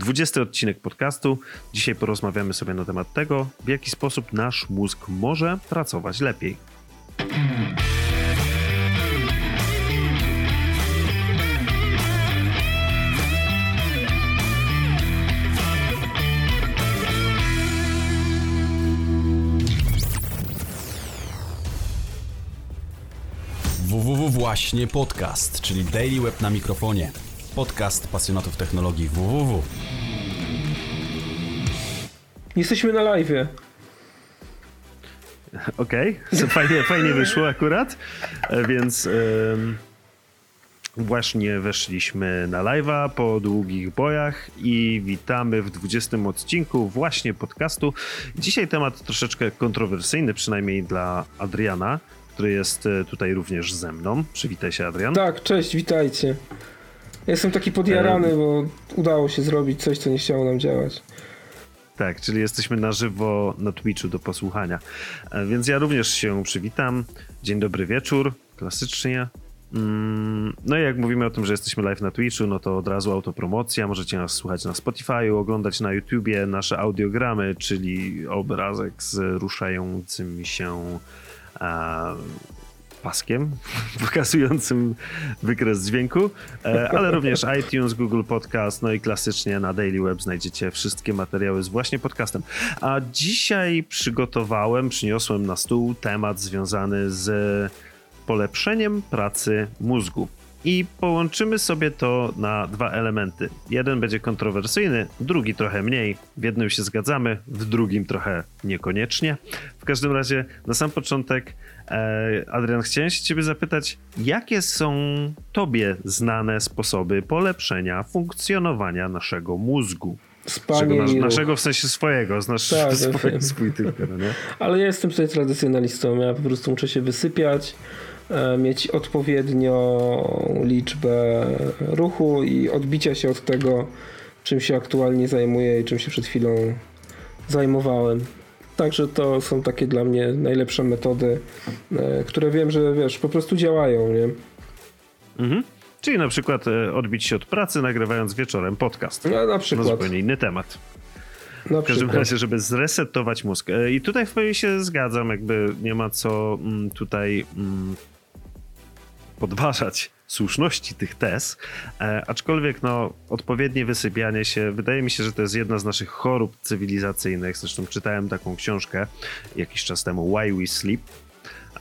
20 odcinek podcastu. Dzisiaj porozmawiamy sobie na temat tego, w jaki sposób nasz mózg może pracować lepiej. www właśnie podcast, czyli Daily Web na mikrofonie. Podcast pasjonatów technologii www. Jesteśmy na live. Okej, okay. fajnie, fajnie wyszło akurat, E, więc em, właśnie weszliśmy na live'a po długich bojach i witamy w 20 odcinku właśnie podcastu. Dzisiaj temat troszeczkę kontrowersyjny, przynajmniej dla Adriana, który jest e, tutaj również ze mną. Przywitaj się, Adrian. Tak, cześć, witajcie. Jestem taki podjarany, bo udało się zrobić coś, co nie chciało nam działać. Tak, czyli jesteśmy na żywo na Twitchu do posłuchania. E, Więc ja również się przywitam. Dzień dobry wieczór, klasycznie. Mm, No i jak mówimy o tym, że jesteśmy live na Twitchu, no to od razu autopromocja. Możecie nas słuchać na Spotify, oglądać na YouTubie nasze audiogramy, czyli obrazek z ruszającym się e, paskiem pokazującym wykres dźwięku, e, ale również iTunes, Google Podcast, no i klasycznie na Daily Web znajdziecie wszystkie materiały z właśnie podcastem. A dzisiaj przygotowałem, przyniosłem na stół temat związany z polepszeniem pracy mózgu. I połączymy sobie to na dwa elementy. Jeden będzie kontrowersyjny, drugi trochę mniej. W jednym się zgadzamy, w drugim trochę niekoniecznie. W każdym razie, na sam początek, e, Adrian, chciałem się Ciebie zapytać, jakie są Tobie znane sposoby polepszenia funkcjonowania naszego mózgu? Spanie Czego, nasz, i ruch. naszego w sensie swojego, znasz Tak, swój, wiem. swój tylko, no nie? Ale ja jestem tutaj tradycjonalistą. Ja po prostu muszę się wysypiać, mieć odpowiednią liczbę ruchu i odbicia się od tego, czym się aktualnie zajmuję i czym się przed chwilą zajmowałem. Także to są takie dla mnie najlepsze metody, e, które wiem, że wiesz, po prostu działają, nie? Mhm. Czyli na przykład e, odbić się od pracy, nagrywając wieczorem podcast. No, na No przykład. zupełnie inny temat. Na W każdym przykład. razie, żeby zresetować mózg. E, I tutaj w pełni się zgadzam, jakby nie ma co mm, tutaj mm, podważać słuszności tych tez, e, aczkolwiek no, odpowiednie wysypianie się, wydaje mi się, że to jest jedna z naszych chorób cywilizacyjnych. Zresztą czytałem taką książkę jakiś czas temu, Why We Sleep,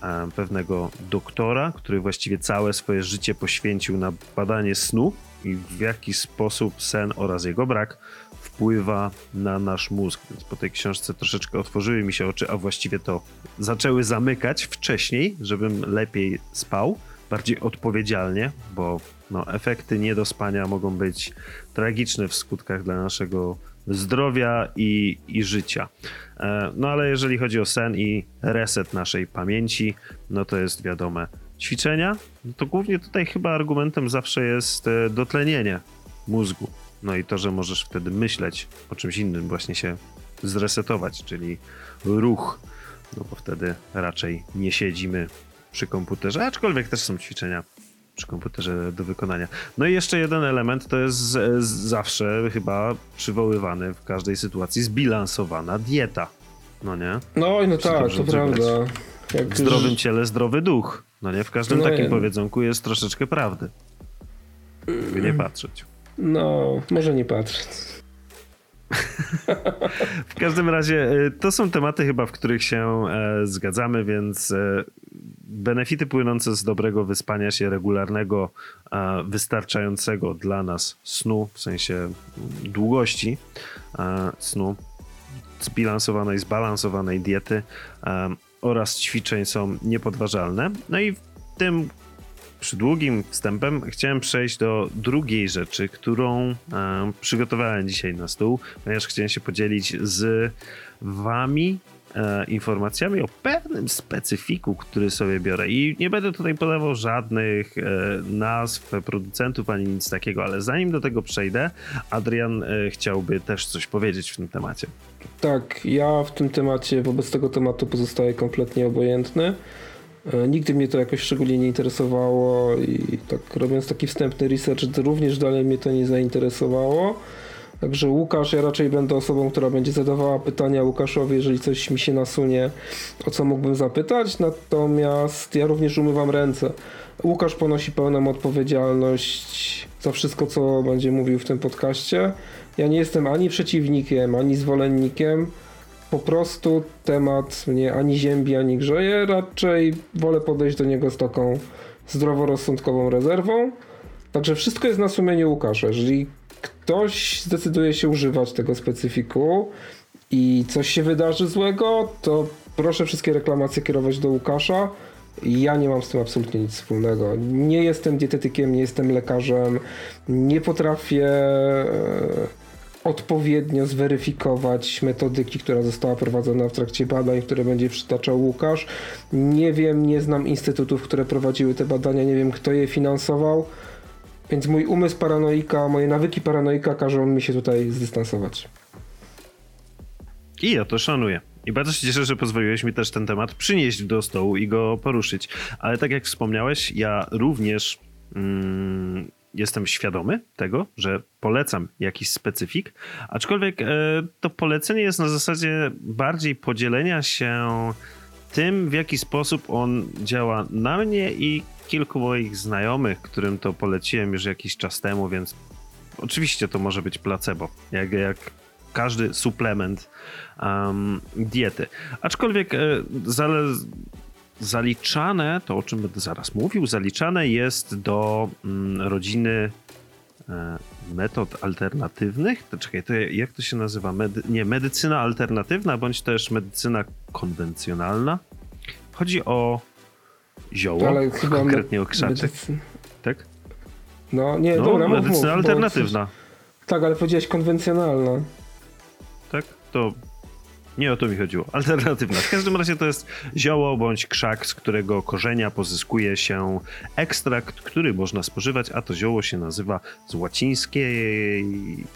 e, pewnego doktora, który właściwie całe swoje życie poświęcił na badanie snu i w jaki sposób sen oraz jego brak wpływa na nasz mózg. Więc po tej książce troszeczkę otworzyły mi się oczy, a właściwie to zaczęły zamykać wcześniej, żebym lepiej spał, bardziej odpowiedzialnie, bo no, efekty niedospania mogą być tragiczne w skutkach dla naszego zdrowia i, i życia. E, No ale jeżeli chodzi o sen i reset naszej pamięci, no to jest wiadome ćwiczenia, no to głównie tutaj chyba argumentem zawsze jest e, dotlenienie mózgu. No i to, że możesz wtedy myśleć o czymś innym, właśnie się zresetować, czyli ruch. No bo wtedy raczej nie siedzimy przy komputerze, aczkolwiek też są ćwiczenia przy komputerze do wykonania. No i jeszcze jeden element to jest z, z zawsze chyba przywoływany w każdej sytuacji zbilansowana dieta. No nie? No, no Czy tak, to prawda. Jak W już- zdrowym ciele zdrowy duch. No nie? W każdym No takim nie. powiedzonku jest troszeczkę prawdy. Jakby nie patrzeć. No, może nie patrzeć. W każdym razie y, to są tematy chyba, w których się e, zgadzamy, więc e, benefity płynące z dobrego wyspania się regularnego, wystarczającego dla nas snu, w sensie mm, długości snu, zbilansowanej, zbalansowanej diety oraz ćwiczeń są niepodważalne. No i tym przydługim wstępem chciałem przejść do drugiej rzeczy, którą przygotowałem dzisiaj na stół, ponieważ chciałem się podzielić z wami informacjami o pewnym specyfiku, który sobie biorę. I nie będę tutaj podawał żadnych e, nazw producentów ani nic takiego, ale zanim do tego przejdę, Adrian e, chciałby też coś powiedzieć w tym temacie. Tak, ja w tym temacie, wobec tego tematu pozostaję kompletnie obojętny. E, Nigdy mnie to jakoś szczególnie nie interesowało i tak robiąc taki wstępny research, również dalej mnie to nie zainteresowało. Także Łukasz, ja raczej będę osobą, która będzie zadawała pytania Łukaszowi, jeżeli coś mi się nasunie, o co mógłbym zapytać. Natomiast ja również umywam ręce. Łukasz ponosi pełną odpowiedzialność za wszystko, co będzie mówił w tym podcaście. Ja nie jestem ani przeciwnikiem, ani zwolennikiem. Po prostu temat mnie ani ziębi, ani grzeje. Raczej wolę podejść do niego z taką zdroworozsądkową rezerwą. Także wszystko jest na sumieniu Łukasza. Jeżeli ktoś zdecyduje się używać tego specyfiku i coś się wydarzy złego, to proszę wszystkie reklamacje kierować do Łukasza. Ja nie mam z tym absolutnie nic wspólnego. Nie jestem dietetykiem, nie jestem lekarzem, nie potrafię e, odpowiednio zweryfikować metodyki, która została prowadzona w trakcie badań, które będzie przytaczał Łukasz. Nie wiem, nie znam instytutów, które prowadziły te badania, nie wiem, kto je finansował. Więc mój umysł paranoika, moje nawyki paranoika każą mi się tutaj zdystansować. I ja to szanuję. I bardzo się cieszę, że pozwoliłeś mi też ten temat przynieść do stołu i go poruszyć. Ale tak jak wspomniałeś, ja również mm, jestem świadomy tego, że polecam jakiś specyfik, aczkolwiek e, to polecenie jest na zasadzie bardziej podzielenia się tym, w jaki sposób on działa na mnie i kilku moich znajomych, którym to poleciłem już jakiś czas temu, więc oczywiście to może być placebo, jak, jak każdy suplement um, diety. Aczkolwiek e, zale, zaliczane, to o czym będę zaraz mówił, zaliczane jest do mm, rodziny e, metod alternatywnych. To, czekaj, to jak to się nazywa? Medy, nie, medycyna alternatywna, bądź też medycyna konwencjonalna. Chodzi o zioło, Ale chyba konkretnie o krzaczek. Tak? No, nie, no, dobra, medycyna mów, alternatywna. Tak, ale powiedziałeś konwencjonalna. Tak? To nie o to mi chodziło. Alternatywna. W każdym razie to jest zioło bądź krzak, z którego korzenia pozyskuje się ekstrakt, który można spożywać, a to zioło się nazywa z łacińskiej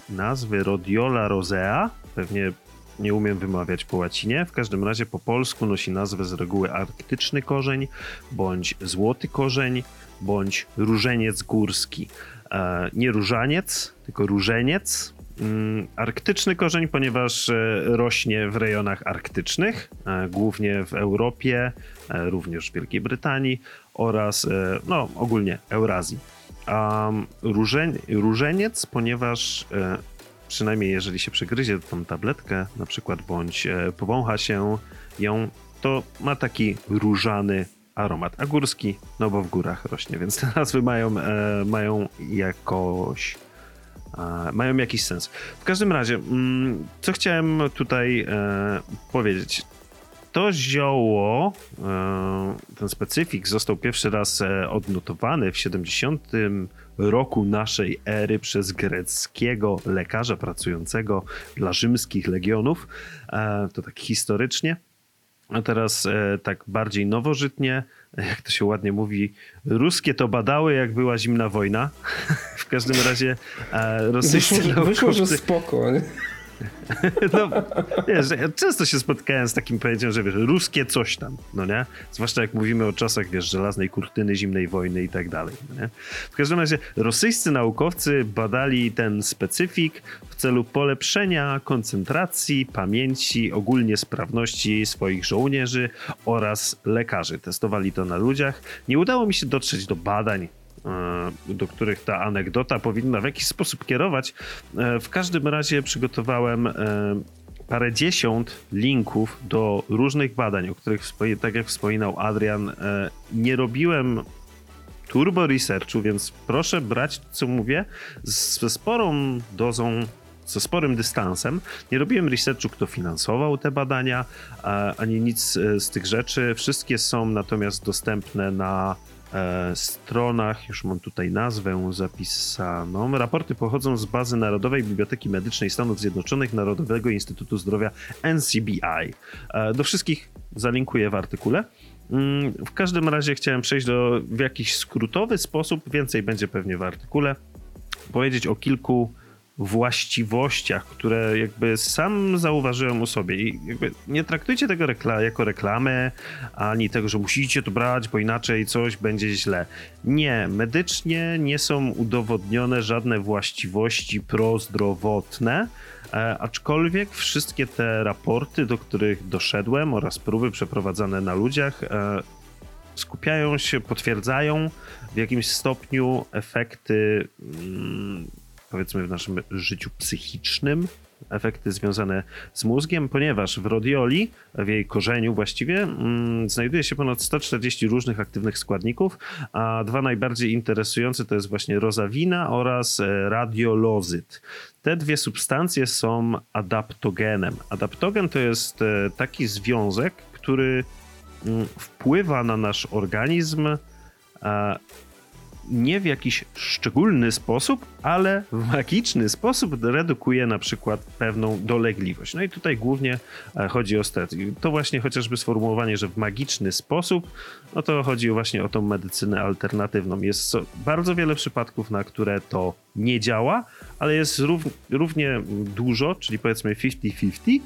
nazwy Rhodiola rosea. Pewnie nie umiem wymawiać po łacinie. W każdym razie po polsku nosi nazwę z reguły arktyczny korzeń, bądź złoty korzeń, bądź różeniec górski. E, nie różaniec, tylko różeniec. Mm, arktyczny korzeń, ponieważ e, rośnie w rejonach arktycznych, e, głównie w Europie, również w Wielkiej Brytanii oraz no, ogólnie Eurazji. A różeń, różeniec, ponieważ przynajmniej jeżeli się przegryzie tą tabletkę na przykład, bądź powącha się ją, to ma taki różany aromat. A górski, no bo w górach rośnie, więc te nazwy mają, mają jakoś mają jakiś sens. W każdym razie, mm, co chciałem tutaj e, powiedzieć. To zioło, e, ten specyfik został pierwszy raz e, odnotowany w 70 roku naszej ery przez greckiego lekarza pracującego dla rzymskich legionów. To tak historycznie. A teraz tak bardziej nowożytnie jak to się ładnie mówi, ruskie to badały, jak była zimna wojna. w każdym razie e, rosyjscy wyszło, naukowcy... Wyszło, że spoko, nie? No, wiesz, ja często się spotkałem z takim pojęciem, że wiesz, ruskie coś tam, no nie? Zwłaszcza jak mówimy o czasach, wiesz, żelaznej kurtyny, zimnej wojny i tak dalej, no nie? W każdym razie rosyjscy naukowcy badali ten specyfik w celu polepszenia koncentracji, pamięci, ogólnie sprawności swoich żołnierzy oraz lekarzy. Testowali to na ludziach. Nie udało mi się dotrzeć do badań do których ta anegdota powinna w jakiś sposób kierować. E, w każdym razie przygotowałem e, parę dziesiąt linków do różnych badań, o których, tak jak wspominał Adrian, nie robiłem turbo researchu, więc proszę brać, co mówię, ze sporą dozą ze sporym dystansem. Nie robiłem researchu, kto finansował te badania, ani nic z tych rzeczy. Wszystkie są natomiast dostępne na E, stronach, już mam tutaj nazwę zapisaną. Raporty pochodzą z bazy Narodowej Biblioteki Medycznej Stanów Zjednoczonych Narodowego Instytutu Zdrowia NCBI. E, do wszystkich zalinkuję w artykule. Mm, w każdym razie chciałem przejść do w jakiś skrótowy sposób, więcej będzie pewnie w artykule, powiedzieć o kilku właściwościach, które jakby sam zauważyłem u sobie i nie traktujcie tego rekla jako reklamy, ani tego, że musicie to brać, bo inaczej coś będzie źle. Nie, medycznie nie są udowodnione żadne właściwości prozdrowotne, e, aczkolwiek wszystkie te raporty, do których doszedłem oraz próby przeprowadzane na ludziach e, skupiają się, potwierdzają w jakimś stopniu efekty mm, powiedzmy w naszym życiu psychicznym, efekty związane z mózgiem, ponieważ w rodioli, w jej korzeniu właściwie, mm, znajduje się ponad 140 różnych aktywnych składników, a dwa najbardziej interesujące to jest właśnie rozawina oraz e, radiolozyt. Te dwie substancje są adaptogenem. Adaptogen to jest e, taki związek, który mm, wpływa na nasz organizm nie w jakiś szczególny sposób, ale w magiczny sposób redukuje na przykład pewną dolegliwość. No i tutaj głównie e, chodzi o stres. To właśnie chociażby sformułowanie, że w magiczny sposób, no to chodzi właśnie o tą medycynę alternatywną. Jest bardzo wiele przypadków, na które to nie działa, ale jest równie dużo, czyli powiedzmy 50-50, E,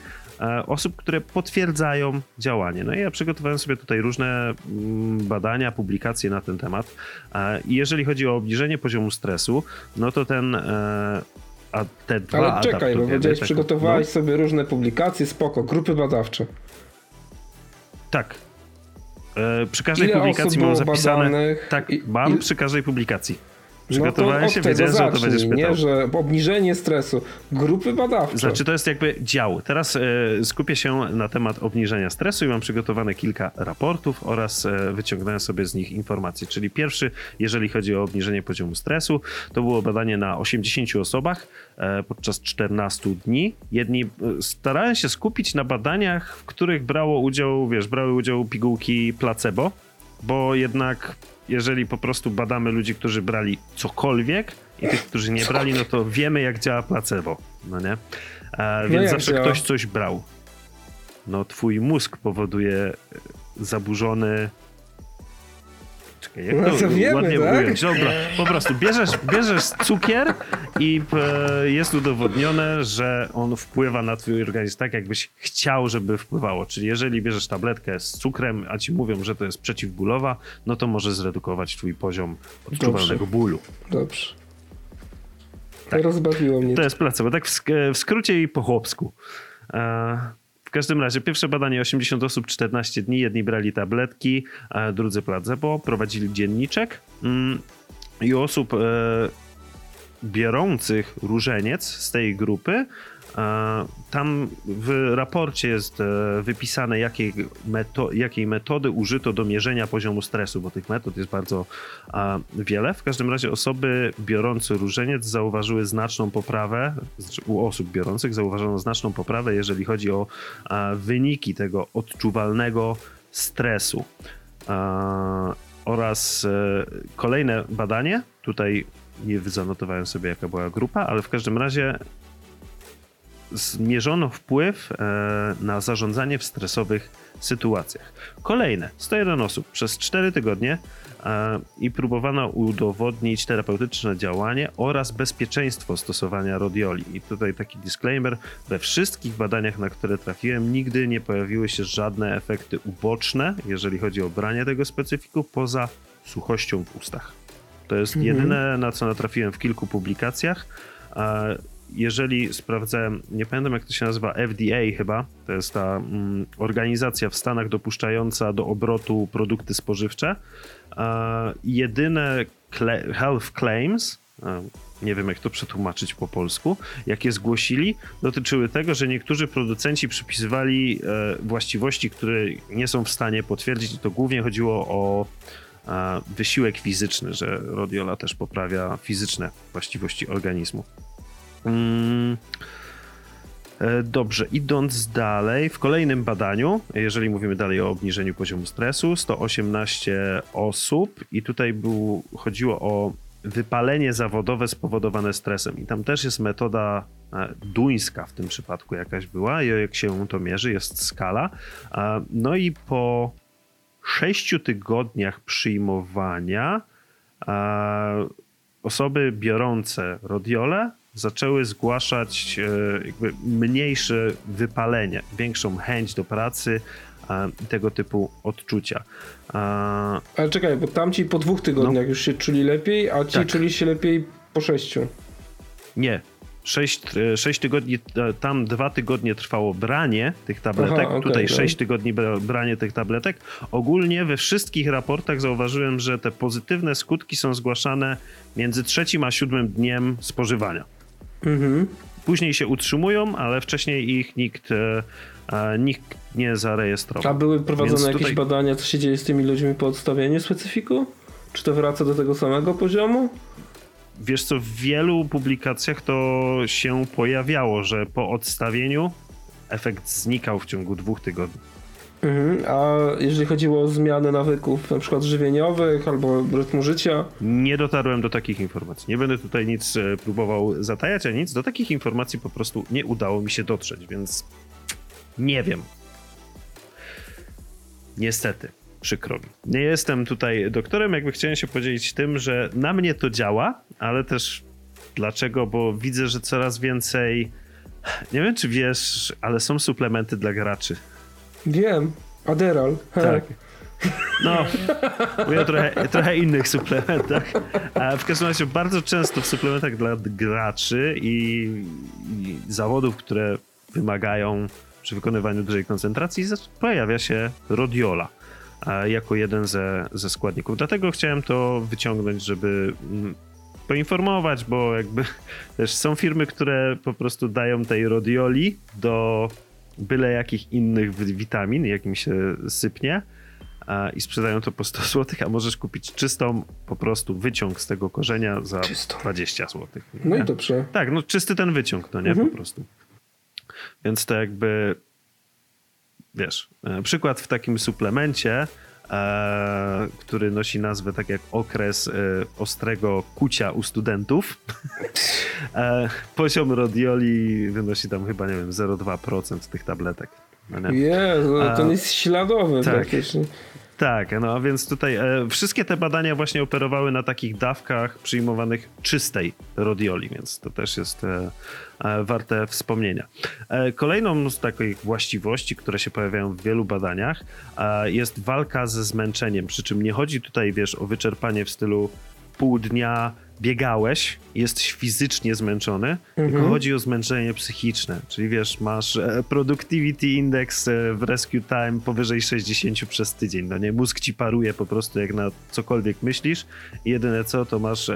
osób, które potwierdzają działanie. No i ja przygotowałem sobie tutaj różne mm, badania, publikacje na ten temat. E, I jeżeli chodzi o obniżenie poziomu stresu, no to ten e, a te dwa Ale czekaj, bo powiedziałeś, tak, przygotowałeś no. sobie różne publikacje, spoko, grupy badawcze. Tak. Przy każdej Ile publikacji mam zapisane. Badanych? Tak, mam przy każdej publikacji. Przygotowałem no się, wiedziałem, zacznij, że to będziesz pytał. Nie, że obniżenie stresu, grupy badawcze. Znaczy to jest jakby dział. Teraz e, skupię się na temat obniżenia stresu i mam przygotowane kilka raportów oraz e, wyciągnąłem sobie z nich informacje. Czyli pierwszy, jeżeli chodzi o obniżenie poziomu stresu, to było badanie na 80 osobach e, podczas 14 dni. Jedni e, starałem się skupić na badaniach, w których brało udział, wiesz, brały udział pigułki placebo, bo jednak jeżeli po prostu badamy ludzi, którzy brali cokolwiek i tych, którzy nie brali, no to wiemy, jak działa placebo, no nie? E, więc no zawsze działa? ktoś coś brał. No twój mózg powoduje zaburzony Czekaj, jak no, to wiemy, ładnie tak? ująć? Dobra, po prostu bierzesz, bierzesz cukier i e, jest udowodnione, że on wpływa na twój organizm tak, jakbyś chciał, żeby wpływało. Czyli jeżeli bierzesz tabletkę z cukrem, a ci mówią, że to jest przeciwbólowa, no to może zredukować twój poziom odczuwalnego Dobrze. bólu. Dobrze. Tak. Rozbawiło mnie. To jest placebo. Tak w, w skrócie i po chłopsku. E, w każdym razie, pierwsze badanie 80 osób, 14 dni. Jedni brali tabletki, drudzy placebo. Prowadzili dzienniczek. Mm, I osób e, biorących różeniec z tej grupy tam w raporcie jest e, wypisane, jakiej, meto jakiej metody użyto do mierzenia poziomu stresu, bo tych metod jest bardzo wiele. W każdym razie osoby biorące różeniec zauważyły znaczną poprawę, znaczy u osób biorących zauważono znaczną poprawę, jeżeli chodzi o wyniki tego odczuwalnego stresu. Oraz e, kolejne badanie, tutaj nie zanotowałem sobie jaka była grupa, ale w każdym razie zmierzono wpływ e, na zarządzanie w stresowych sytuacjach. Kolejne 101 osób przez 4 tygodnie e, i próbowano udowodnić terapeutyczne działanie oraz bezpieczeństwo stosowania rodioli. I tutaj taki disclaimer: we wszystkich badaniach, na które trafiłem, nigdy nie pojawiły się żadne efekty uboczne, jeżeli chodzi o branie tego specyfiku, poza suchością w ustach. To jest mhm. jedyne, na co natrafiłem w kilku publikacjach jeżeli sprawdzałem, nie pamiętam jak to się nazywa, FDA chyba, to jest ta mm, organizacja w Stanach dopuszczająca do obrotu produkty spożywcze, e, jedyne health claims, e, nie wiem jak to przetłumaczyć po polsku, jakie zgłosili, dotyczyły tego, że niektórzy producenci przypisywali e, właściwości, które nie są w stanie potwierdzić. To głównie chodziło o wysiłek fizyczny, że rodiola też poprawia fizyczne właściwości organizmu. Mm. E, dobrze, idąc dalej, w kolejnym badaniu, jeżeli mówimy dalej o obniżeniu poziomu stresu, 118 osób i tutaj był, chodziło o wypalenie zawodowe spowodowane stresem. I tam też jest metoda e, duńska w tym przypadku jakaś była, i jak się to mierzy, jest skala. No i po sześciu tygodniach przyjmowania osoby biorące rodiole zaczęły zgłaszać jakby mniejsze wypalenie, większą chęć do pracy, i tego typu odczucia. Ale czekaj, bo tamci po dwóch tygodniach no. już się czuli lepiej, a ci tak. czuli się lepiej po sześciu. Nie. Sześć, e, sześć tygodni, e, tam dwa tygodnie trwało branie tych tabletek, Aha, okay, tutaj no. sześć tygodni branie tych tabletek. Ogólnie we wszystkich raportach zauważyłem, że te pozytywne skutki są zgłaszane między trzecim a siódmym dniem spożywania. Mhm. Później się utrzymują, ale wcześniej ich nikt e, nikt nie zarejestrował. A były prowadzone Więc jakieś tutaj... badania, co się dzieje z tymi ludźmi po odstawieniu specyfiku? Czy to wraca do tego samego poziomu? Wiesz co, w wielu publikacjach to się pojawiało, że po odstawieniu efekt znikał w ciągu dwóch tygodni. Mhm, a jeżeli chodziło o zmianę nawyków, na przykład żywieniowych albo rytmu życia? Nie dotarłem do takich informacji. Nie będę tutaj nic e, próbował zatajać, a nic. Do takich informacji po prostu nie udało mi się dotrzeć, więc nie wiem. Niestety, przykro mi. Nie jestem tutaj doktorem, jakby chciałem się podzielić tym, że na mnie to działa, ale też dlaczego? Bo widzę, że coraz więcej. Nie wiem, czy wiesz, ale są suplementy dla graczy. Wiem. Aderal. Tak. No, mówię o trochę, trochę innych suplementach. W każdym razie bardzo często w suplementach dla graczy i, i zawodów, które wymagają przy wykonywaniu dużej koncentracji pojawia się rodiola jako jeden ze, ze składników. Dlatego chciałem to wyciągnąć, żeby mm, poinformować, bo jakby też są firmy, które po prostu dają tej rodioli do byle jakich innych witamin, jakim się sypnie i sprzedają to po 100 zł, a możesz kupić czystą po prostu wyciąg z tego korzenia za Czysto. 20 zł. No i dobrze. Tak, no czysty ten wyciąg, no nie, mhm. po prostu. Więc to jakby, wiesz, e, przykład w takim suplemencie, e, który nosi nazwę tak jak okres e, ostrego kucia u studentów. e, poziom rodioli wynosi tam chyba, nie wiem, 0,2% tych tabletek. No Jezu, to nie jest śladowy tak. praktycznie. Tak, no a więc tutaj e, wszystkie te badania właśnie operowały na takich dawkach przyjmowanych czystej rodioli, więc to też jest e, e, warte wspomnienia. E, kolejną z takich właściwości, które się pojawiają w wielu badaniach, e, jest walka ze zmęczeniem. Przy czym nie chodzi tutaj, wiesz, o wyczerpanie w stylu pół dnia biegałeś, jesteś fizycznie zmęczony, mhm. tylko chodzi o zmęczenie psychiczne. Czyli wiesz, masz e, productivity index e, w rescue time powyżej 60 przez tydzień. No nie, mózg ci paruje po prostu jak na cokolwiek myślisz i jedyne co, to masz e,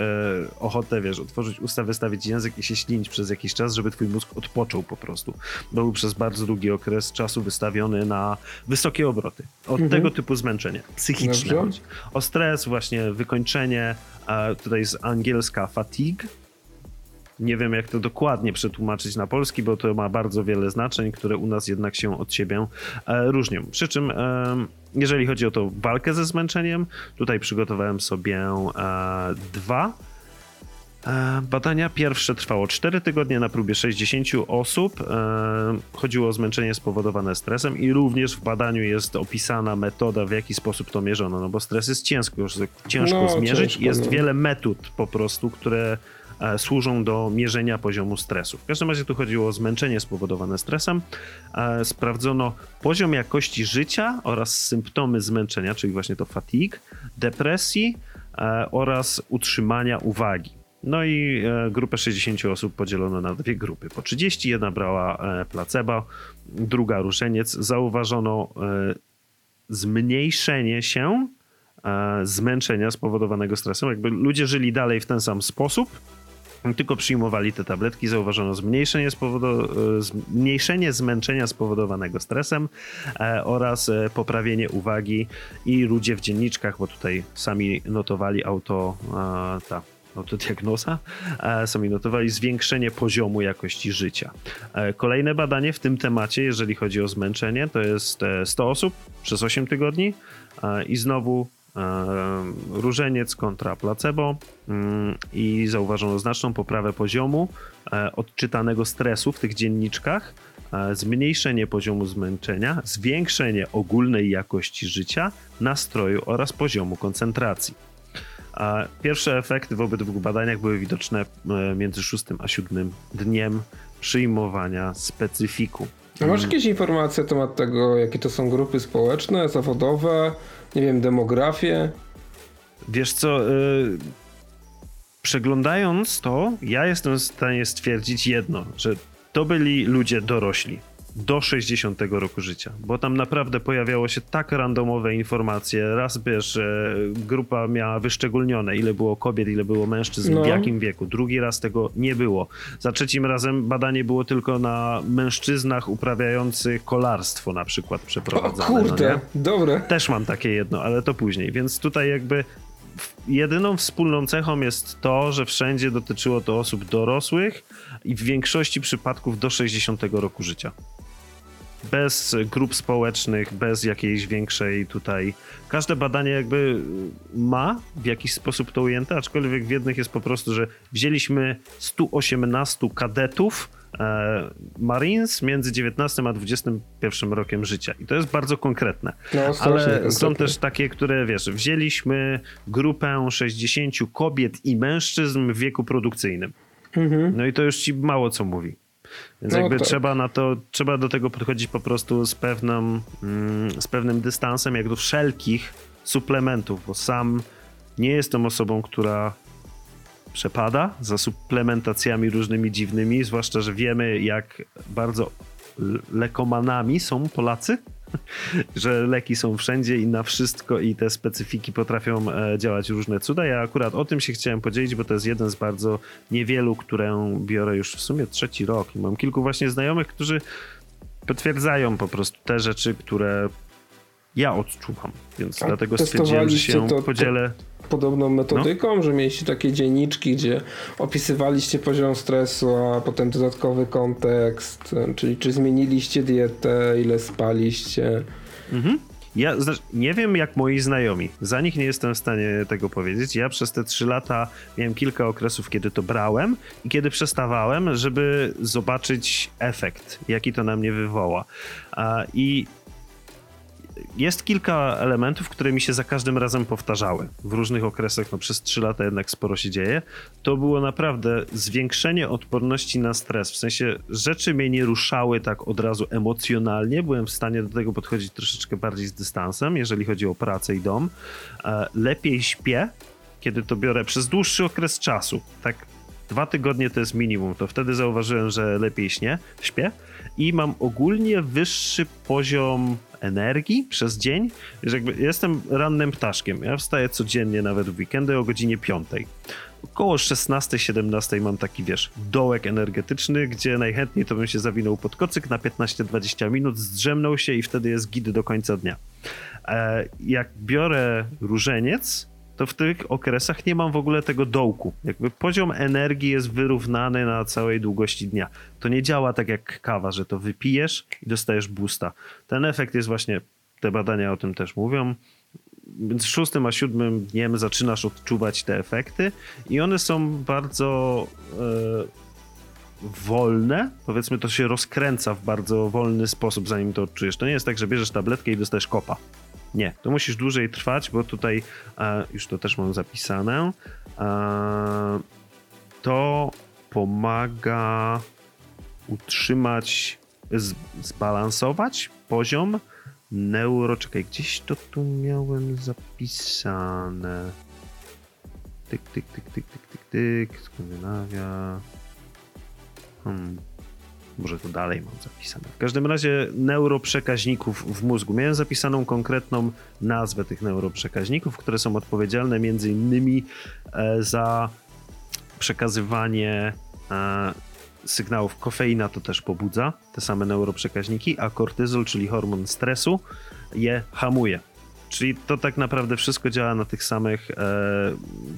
ochotę, wiesz, otworzyć usta, wystawić język i się ślinić przez jakiś czas, żeby twój mózg odpoczął po prostu. Bo był przez bardzo długi okres czasu wystawiony na wysokie obroty. Od mhm. tego typu zmęczenie psychiczne chodzi. O stres, właśnie wykończenie, a tutaj jest angielska fatigue. Nie wiem, jak to dokładnie przetłumaczyć na polski, bo to ma bardzo wiele znaczeń, które u nas jednak się od siebie e, różnią. Przy czym, e, jeżeli chodzi o tą walkę ze zmęczeniem, tutaj przygotowałem sobie e, dwa badania pierwsze trwało 4 tygodnie na próbie 60 osób. E, chodziło o zmęczenie spowodowane stresem i również w badaniu jest opisana metoda, w jaki sposób to mierzono, no bo stres jest ciężko, ciężko no, zmierzyć. Ciężko, jest no. wiele metod po prostu, które e, służą do mierzenia poziomu stresu. W każdym razie tu chodziło o zmęczenie spowodowane stresem. Sprawdzono poziom jakości życia oraz symptomy zmęczenia, czyli właśnie to fatigue, depresji oraz utrzymania uwagi. No i e, grupę 60 osób podzielono na dwie grupy. Po 30 jedna brała e, placebo, druga ruszeniec. Zauważono e, zmniejszenie się zmęczenia spowodowanego stresem. Jakby ludzie żyli dalej w ten sam sposób, tylko przyjmowali te tabletki, zauważono zmniejszenie, zmniejszenie zmęczenia spowodowanego stresem oraz poprawienie uwagi i ludzie w dzienniczkach, bo tutaj sami notowali auto, ta autodiagnoza, e, sami notowali zwiększenie poziomu jakości życia. E, kolejne badanie w tym temacie, jeżeli chodzi o zmęczenie, to jest 100 e, osób przez 8 tygodni i znowu różeniec kontra placebo mm, i zauważono znaczną poprawę poziomu odczytanego stresu w tych dzienniczkach, zmniejszenie poziomu zmęczenia, zwiększenie ogólnej jakości życia, nastroju oraz poziomu koncentracji. A pierwsze efekty w obydwu badaniach były widoczne e, między szóstym a siódmym dniem przyjmowania specyfiku. A masz jakieś informacje na temat tego, jakie to są grupy społeczne, zawodowe, nie wiem, demografię? Wiesz co, y, przeglądając to, ja jestem w stanie stwierdzić jedno, że to byli ludzie dorośli do 60 roku życia, bo tam naprawdę pojawiało się tak randomowe informacje. Raz wiesz, grupa miała wyszczególnione, ile było kobiet, ile było mężczyzn, No. w jakim wieku. Drugi raz tego nie było. Za trzecim razem badanie było tylko na mężczyznach uprawiających kolarstwo na przykład O przeprowadzane. no kurde, nie? dobre. Też mam takie jedno, ale to później. Więc tutaj jakby jedyną wspólną cechą jest to, że wszędzie dotyczyło to osób dorosłych i w większości przypadków do 60 roku życia. Bez grup społecznych, bez jakiejś większej tutaj. Każde badanie jakby ma w jakiś sposób to ujęte, aczkolwiek w jednych jest po prostu, że wzięliśmy 118 kadetów e, Marines między 19 a 21 rokiem życia. I to jest bardzo konkretne. No, Ale są konkretne. też takie, które wiesz, wzięliśmy grupę 60 kobiet i mężczyzn w wieku produkcyjnym. Mhm. No i to już ci mało co mówi. Więc No jakby tak. trzeba na to, trzeba do tego podchodzić po prostu z pewną, mm, z pewnym dystansem, jak do wszelkich suplementów, bo sam nie jestem osobą, która przepada za suplementacjami różnymi dziwnymi, zwłaszcza, że wiemy, jak bardzo lekomanami są Polacy, że leki są wszędzie i na wszystko i te specyfiki potrafią e, działać różne cuda. Ja akurat o tym się chciałem podzielić, bo to jest jeden z bardzo niewielu, którą biorę już w sumie trzeci rok i mam kilku właśnie znajomych, którzy potwierdzają po prostu te rzeczy, które ja odczuwam, więc A dlatego stwierdziłem, że się to- to- podzielę. Podobną metodyką, No. że mieliście takie dzienniczki, gdzie opisywaliście poziom stresu, a potem dodatkowy kontekst, czyli czy zmieniliście dietę, ile spaliście. Mhm. Ja znaczy, nie wiem jak moi znajomi. Za nich nie jestem w stanie tego powiedzieć. Ja przez te trzy lata miałem kilka okresów, kiedy to brałem i kiedy przestawałem, żeby zobaczyć efekt, jaki to na mnie wywoła. I jest kilka elementów, które mi się za każdym razem powtarzały. W różnych okresach, no przez trzy lata jednak sporo się dzieje. To było naprawdę zwiększenie odporności na stres. W sensie rzeczy mnie nie ruszały tak od razu emocjonalnie. Byłem w stanie do tego podchodzić troszeczkę bardziej z dystansem, jeżeli chodzi o pracę i dom. E, Lepiej śpię, kiedy to biorę przez dłuższy okres czasu. Tak dwa tygodnie to jest minimum. To wtedy zauważyłem, że lepiej śnie, śpię i mam ogólnie wyższy poziom energii przez dzień. Że jakby jestem rannym ptaszkiem. Ja wstaję codziennie, nawet w weekendy o godzinie 5. Około 16-17 mam taki, wiesz, dołek energetyczny, gdzie najchętniej to bym się zawinął pod kocyk na 15-20 minut, zdrzemnął się i wtedy jest gid do końca dnia. E, jak biorę różeniec, to w tych okresach nie mam w ogóle tego dołku. Jakby poziom energii jest wyrównany na całej długości dnia. To nie działa tak jak kawa, że to wypijesz i dostajesz boosta. Ten efekt jest właśnie, te badania o tym też mówią, więc szóstym a siódmym dniem zaczynasz odczuwać te efekty i one są bardzo e, wolne. Powiedzmy, to się rozkręca w bardzo wolny sposób, zanim to odczujesz. To nie jest tak, że bierzesz tabletkę i dostajesz kopa. Nie, to musisz dłużej trwać, bo tutaj e, już to też mam zapisane. E, to pomaga utrzymać, zbalansować poziom neuro... Czekaj, gdzieś to tu miałem zapisane. Tyk, tyk, tyk, tyk, tyk, tyk, tyk. Skandynawia. Hmm. Może to dalej mam zapisane. W każdym razie neuroprzekaźników w mózgu. Miałem zapisaną konkretną nazwę tych neuroprzekaźników, które są odpowiedzialne między innymi e, za przekazywanie e, sygnałów. Kofeina to też pobudza te same neuroprzekaźniki, a kortyzol, czyli hormon stresu, je hamuje. Czyli to tak naprawdę wszystko działa na tych samych, e,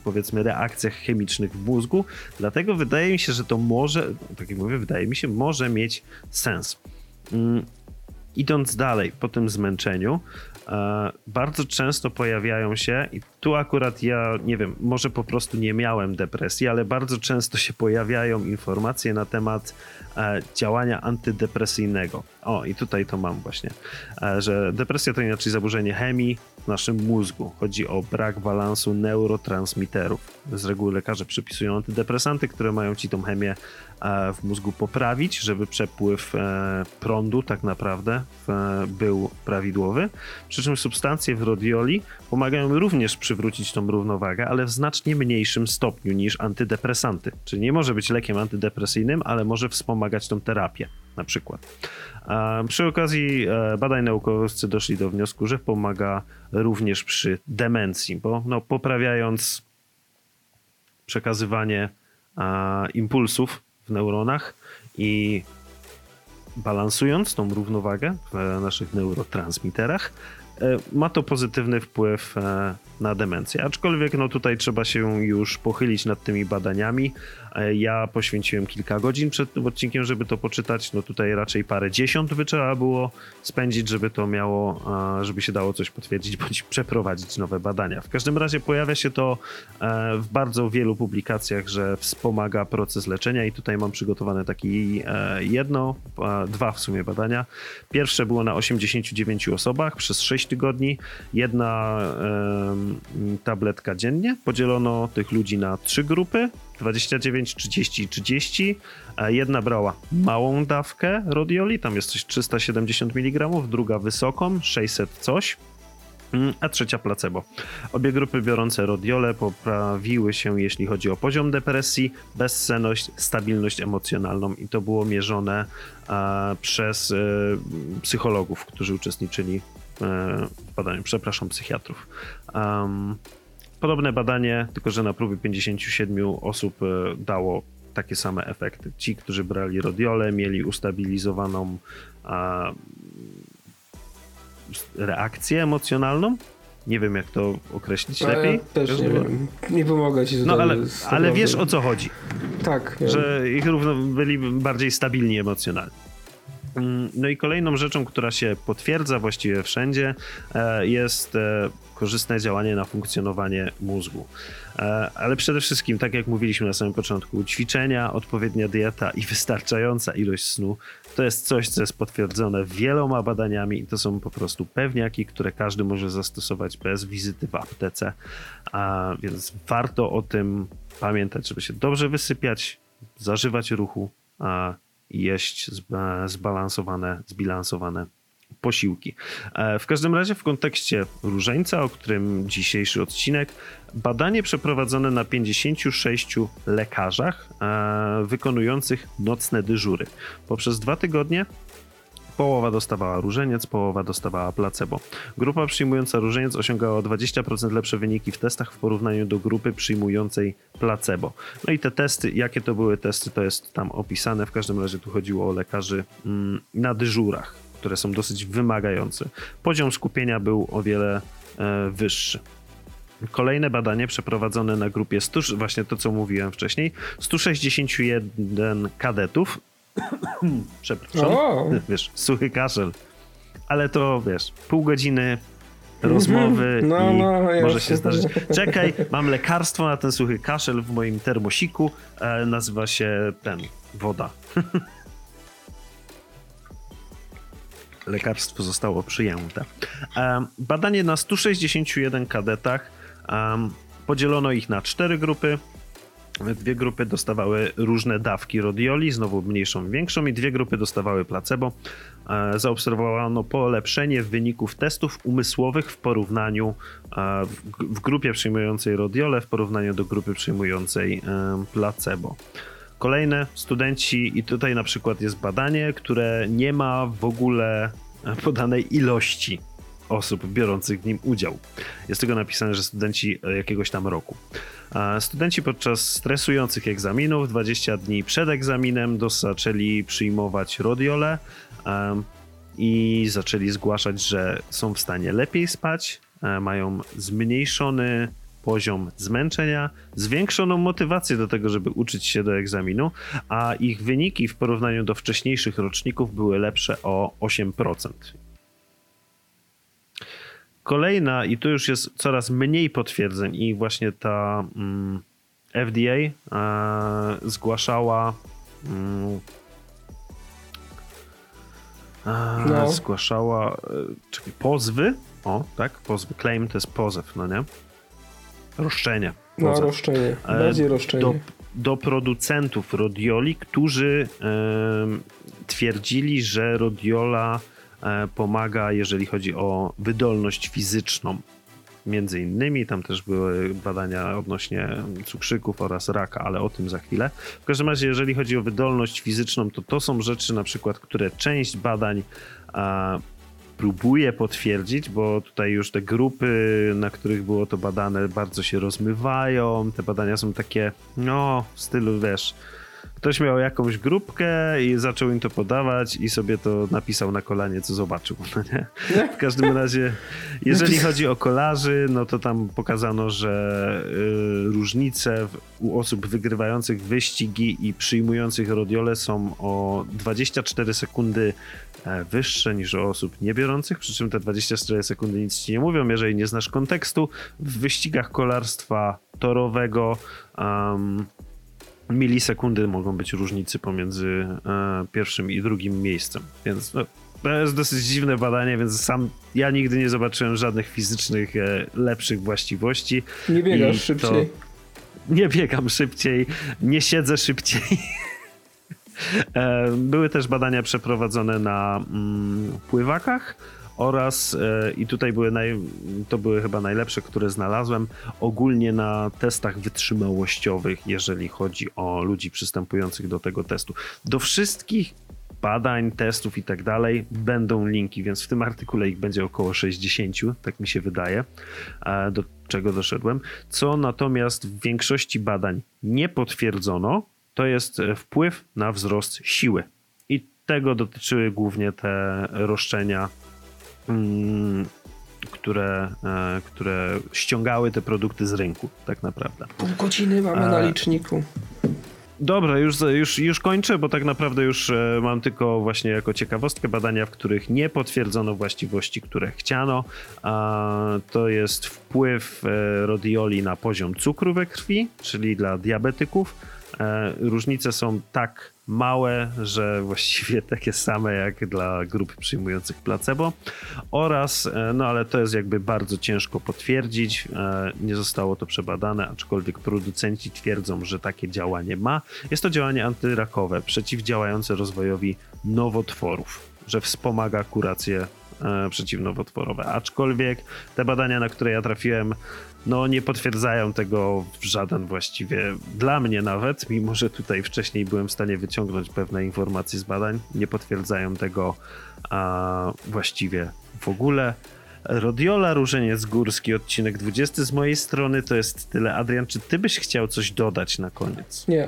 powiedzmy, reakcjach chemicznych w mózgu. Dlatego wydaje mi się, że to może, tak jak mówię, wydaje mi się, może mieć sens. Mm, idąc dalej po tym zmęczeniu, e, bardzo często pojawiają się, i tu akurat ja nie wiem, może po prostu nie miałem depresji, ale bardzo często się pojawiają informacje na temat e, działania antydepresyjnego. O, i tutaj to mam właśnie, e, że depresja to inaczej zaburzenie chemii w naszym mózgu. Chodzi o brak balansu neurotransmiterów. Z reguły lekarze przypisują antydepresanty, które mają ci tą chemię w mózgu poprawić, żeby przepływ e, prądu tak naprawdę był prawidłowy. Przy czym substancje w rodioli pomagają również przywrócić tą równowagę, ale w znacznie mniejszym stopniu niż antydepresanty. Czyli nie może być lekiem antydepresyjnym, ale może wspomagać tą terapię na przykład. Przy okazji e, badań naukowcy doszli do wniosku, że pomaga również przy demencji, bo no, poprawiając przekazywanie impulsów neuronach i balansując tą równowagę w naszych neurotransmiterach, ma to pozytywny wpływ e, na demencję. Aczkolwiek no tutaj trzeba się już pochylić nad tymi badaniami. E, ja poświęciłem kilka godzin przed tym odcinkiem, żeby to poczytać. No tutaj raczej parę dziesiąt by trzeba było spędzić, żeby to miało, żeby się dało coś potwierdzić bądź przeprowadzić nowe badania. W każdym razie pojawia się to e, w bardzo wielu publikacjach, że wspomaga proces leczenia i tutaj mam przygotowane taki e, jedno, dwa w sumie badania. Pierwsze było na 89 osobach przez 6 tygodni. Jedna tabletka dziennie. Podzielono tych ludzi na trzy grupy 29, 30 i 30. Jedna brała małą dawkę rodioli, tam jest coś 370 mg, druga wysoką, 600 coś mm, a trzecia placebo. Obie grupy biorące rodiole poprawiły się, jeśli chodzi o poziom depresji, bezsenność, stabilność emocjonalną i to było mierzone przez e, psychologów, którzy uczestniczyli badaniu, przepraszam, psychiatrów. Um, podobne badanie, tylko że na próbie 57 osób e, dało takie same efekty. Ci, którzy brali rodiole, mieli ustabilizowaną a, reakcję emocjonalną. Nie wiem, jak to określić lepiej. Też nie wiem. Nie pomogę ci tutaj. No ale, ale wiesz o co chodzi. Tak. Że ich równo byli bardziej stabilni emocjonalnie. Mm, no i kolejną rzeczą, która się potwierdza właściwie wszędzie, e, jest e, korzystne działanie na funkcjonowanie mózgu. E, ale przede wszystkim, tak jak mówiliśmy na samym początku, ćwiczenia, odpowiednia dieta i wystarczająca ilość snu to jest coś, co jest potwierdzone wieloma badaniami i to są po prostu pewniaki, które każdy może zastosować bez wizyty w aptece. A więc warto o tym pamiętać, żeby się dobrze wysypiać, zażywać ruchu, jeść zbalansowane, zbilansowane posiłki. E, w każdym razie w kontekście różańca, o którym dzisiejszy odcinek, badanie przeprowadzone na 56 lekarzach e, wykonujących nocne dyżury. Poprzez dwa tygodnie Połowa dostawała różeniec, połowa dostawała placebo. Grupa przyjmująca różeniec osiągała 20% lepsze wyniki w testach w porównaniu do grupy przyjmującej placebo. No i te testy, jakie to były testy, to jest tam opisane. W każdym razie tu chodziło o lekarzy mm, na dyżurach, które są dosyć wymagające. Poziom skupienia był o wiele e, wyższy. Kolejne badanie przeprowadzone na grupie 100, właśnie to co mówiłem wcześniej, 161 kadetów Przepraszam. O. Wiesz, suchy kaszel. Ale to wiesz, pół godziny rozmowy no, i no, może się zdarzyć. Czekaj, mam lekarstwo na ten suchy kaszel w moim termosiku. E, nazywa się ten woda. Lekarstwo zostało przyjęte. E, badanie na 161 kadetach. E, podzielono ich na cztery grupy. Dwie grupy dostawały różne dawki rodioli, znowu mniejszą, większą, i dwie grupy dostawały placebo. E, zaobserwowano polepszenie wyników testów umysłowych w porównaniu e, w grupie przyjmującej rodiole w porównaniu do grupy przyjmującej e, placebo. Kolejne studenci, i tutaj na przykład jest badanie, które nie ma w ogóle podanej ilości osób biorących w nim udział. Jest tego napisane, że studenci jakiegoś tam roku. Studenci podczas stresujących egzaminów 20 dni przed egzaminem zaczęli przyjmować rodiole i zaczęli zgłaszać, że są w stanie lepiej spać, e, mają zmniejszony poziom zmęczenia, zwiększoną motywację do tego, żeby uczyć się do egzaminu, a ich wyniki w porównaniu do wcześniejszych roczników były lepsze o 8%. Kolejna, i tu już jest coraz mniej potwierdzeń, i właśnie ta mm, FDA e, zgłaszała. Mm, e, no. Zgłaszała e, czekaj, pozwy O, tak? Pozwy. Claim to jest pozew, no nie? Roszczenie. No, Pozew. roszczenie. E, Bardziej roszczenie. Do, do producentów Rodioli, którzy twierdzili, że Rodiola pomaga, jeżeli chodzi o wydolność fizyczną. Między innymi tam też były badania odnośnie cukrzyków oraz raka, ale o tym za chwilę. W każdym razie, jeżeli chodzi o wydolność fizyczną, to to są rzeczy na przykład, które część badań a, próbuje potwierdzić, bo tutaj już te grupy, na których było to badane, bardzo się rozmywają. Te badania są takie, no, w stylu wiesz. Ktoś miał jakąś grupkę i zaczął im to podawać i sobie to napisał na kolanie, co zobaczył. No nie? W każdym razie, jeżeli chodzi o kolarzy, no to tam pokazano, że y, różnice w, u osób wygrywających wyścigi i przyjmujących rodiole są o 24 sekundy e, wyższe niż u osób niebiorących, przy czym te 24 sekundy nic ci nie mówią, jeżeli nie znasz kontekstu. W wyścigach kolarstwa torowego um, milisekundy mogą być różnicy pomiędzy e, pierwszym i drugim miejscem, więc no, to jest dosyć dziwne badanie, więc sam ja nigdy nie zobaczyłem żadnych fizycznych e, lepszych właściwości. Nie biegasz I to- szybciej. Nie biegam szybciej, nie siedzę szybciej. E, Były też badania przeprowadzone na mm, pływakach oraz e, i tutaj były naj, to były chyba najlepsze, które znalazłem, ogólnie na testach wytrzymałościowych, jeżeli chodzi o ludzi przystępujących do tego testu. Do wszystkich badań, testów i tak dalej będą linki, więc w tym artykule ich będzie około 60, tak mi się wydaje, do czego doszedłem. Co natomiast w większości badań nie potwierdzono, to jest e, wpływ na wzrost siły. I tego dotyczyły głównie te roszczenia, które, e, które ściągały te produkty z rynku, tak naprawdę. Pół godziny mamy na E, liczniku. Dobra, już, już, już kończę, bo tak naprawdę już e, mam tylko właśnie jako ciekawostkę badania, w których nie potwierdzono właściwości, które chciano. To jest wpływ rodioli na poziom cukru we krwi, czyli dla diabetyków. E, Różnice są tak małe, że właściwie takie same jak dla grup przyjmujących placebo oraz, e, no ale to jest jakby bardzo ciężko potwierdzić, e, nie zostało to przebadane, aczkolwiek producenci twierdzą, że takie działanie ma. Jest to działanie antyrakowe, przeciwdziałające rozwojowi nowotworów, że wspomaga kurację przeciwnowotworowe. Aczkolwiek te badania, na które ja trafiłem, no nie potwierdzają tego w żaden właściwie, dla mnie nawet, mimo że tutaj wcześniej byłem w stanie wyciągnąć pewne informacje z badań, nie potwierdzają tego a, właściwie w ogóle. Rodiola, Różeniec Górski, odcinek 20 z mojej strony to jest tyle. Adrian, czy ty byś chciał coś dodać na koniec? Nie.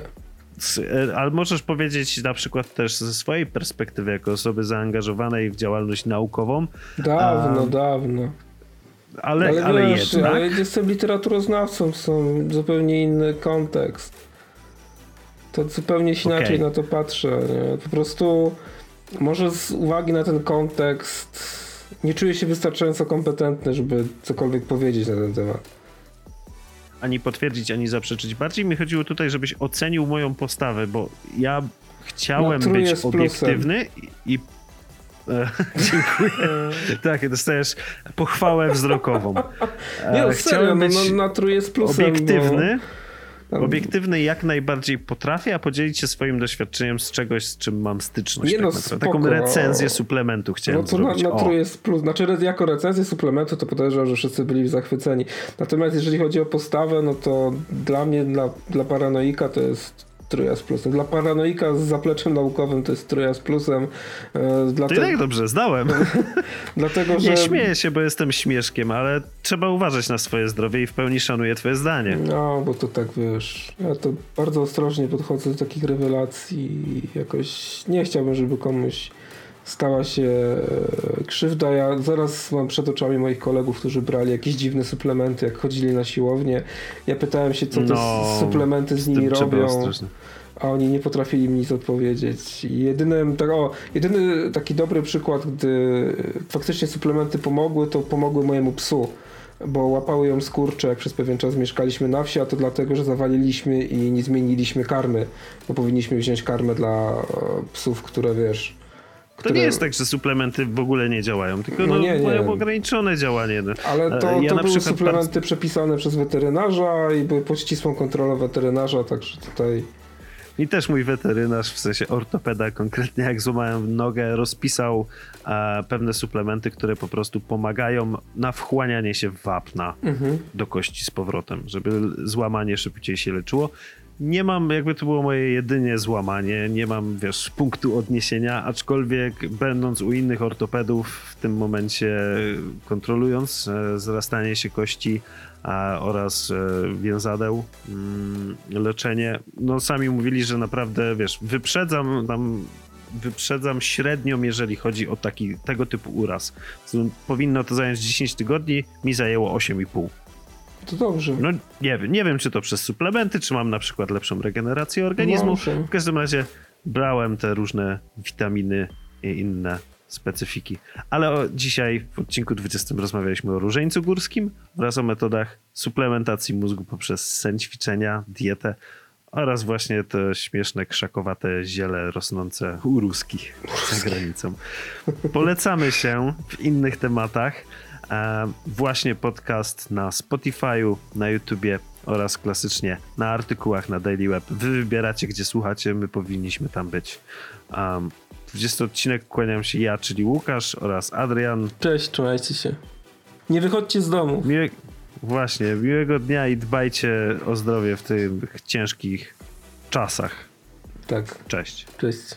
E, Ale możesz powiedzieć na przykład też ze swojej perspektywy, jako osoby zaangażowanej w działalność naukową, Dawno, dawno. Ale, ale, Ale, wiesz, jednak. ale jestem literaturoznawcą, są zupełnie inny kontekst. To zupełnie się Okej. inaczej na to patrzę. Nie? Po prostu może z uwagi na ten kontekst nie czuję się wystarczająco kompetentny, żeby cokolwiek powiedzieć na ten temat. ani potwierdzić, ani zaprzeczyć. Bardziej mi chodziło tutaj, żebyś ocenił moją postawę, bo ja chciałem Natruję być obiektywny i. i dziękuję. tak, dostajesz pochwałę wzrokową. E, Nie, no, serio, chciałem no, być no, natruję z plusem. obiektywny. Bo, tam- Obiektywny jak najbardziej potrafię, a podzielić się swoim doświadczeniem z czegoś, z czym mam styczność. Nie tak no, spoko. Taką recenzję suplementu chciałem No to na, zrobić. o. natruję z plus. Znaczy jako recenzję suplementu to podejrzewam, że wszyscy byli zachwyceni. Natomiast jeżeli chodzi o postawę, no to dla mnie, dla, dla paranoika to jest trójka z plusem. Dla paranoika z zapleczem naukowym to jest trójka z plusem. E, dlate, tak dobrze, zdałem. dlatego, że... Nie śmieję się, bo jestem śmieszkiem, ale trzeba uważać na swoje zdrowie i w pełni szanuję twoje zdanie. No, bo to tak wiesz, ja to bardzo ostrożnie podchodzę do takich rewelacji i jakoś nie chciałbym, żeby komuś stała się e, krzywda. Ja zaraz mam przed oczami moich kolegów, którzy brali jakieś dziwne suplementy, jak chodzili na siłownię. Ja pytałem się, co te No, suplementy z nimi robią, a oni nie potrafili mi nic odpowiedzieć. Jedynym, tak, o, jedyny taki dobry przykład, gdy faktycznie suplementy pomogły, to pomogły mojemu psu bo łapały ją skurcze, jak przez pewien czas mieszkaliśmy na wsi, a to dlatego, że zawaliliśmy i nie zmieniliśmy karmy, bo powinniśmy wziąć karmę dla e, psów, które wiesz, To nie jest tak, że suplementy w ogóle nie działają, tylko No no, nie, nie. mają ograniczone działanie. No. Ale to, E, ja to na były przykład suplementy przepisane przez weterynarza i były pod ścisłą kontrolą weterynarza, także tutaj... I też mój weterynarz, w sensie ortopeda konkretnie, jak złamałem nogę, rozpisał e, pewne suplementy, które po prostu pomagają na wchłanianie się wapna Mhm. do kości z powrotem, żeby złamanie szybciej się leczyło. Nie mam, jakby to było moje jedynie złamanie, nie mam, wiesz, punktu odniesienia, aczkolwiek będąc u innych ortopedów w tym momencie kontrolując e, zrastanie się kości a, oraz e, więzadeł, mm, leczenie, no sami mówili, że naprawdę, wiesz, wyprzedzam tam wyprzedzam średnią, jeżeli chodzi o taki, tego typu uraz. Powinno to zająć 10 tygodni, mi zajęło 8,5. To dobrze. No nie wiem, nie wiem czy to przez suplementy, czy mam na przykład lepszą regenerację organizmu. Może. W każdym razie brałem te różne witaminy i inne specyfiki. Ale o, dzisiaj w odcinku 20 rozmawialiśmy o różeńcu górskim oraz o metodach suplementacji mózgu poprzez sen ćwiczenia, dietę oraz właśnie te śmieszne, krzakowate ziele rosnące u ruskich za granicą. Polecamy się w innych tematach. Właśnie podcast na Spotify'u, na YouTubie oraz klasycznie na artykułach na Daily Web. Wy wybieracie, gdzie słuchacie, my powinniśmy tam być. Um, 20 odcinek kłaniam się ja, czyli Łukasz oraz Adrian. Cześć, trzymajcie się. Nie wychodźcie z domu. Miłe... Właśnie, miłego dnia i dbajcie o zdrowie w tych ciężkich czasach. Tak, Cześć. cześć.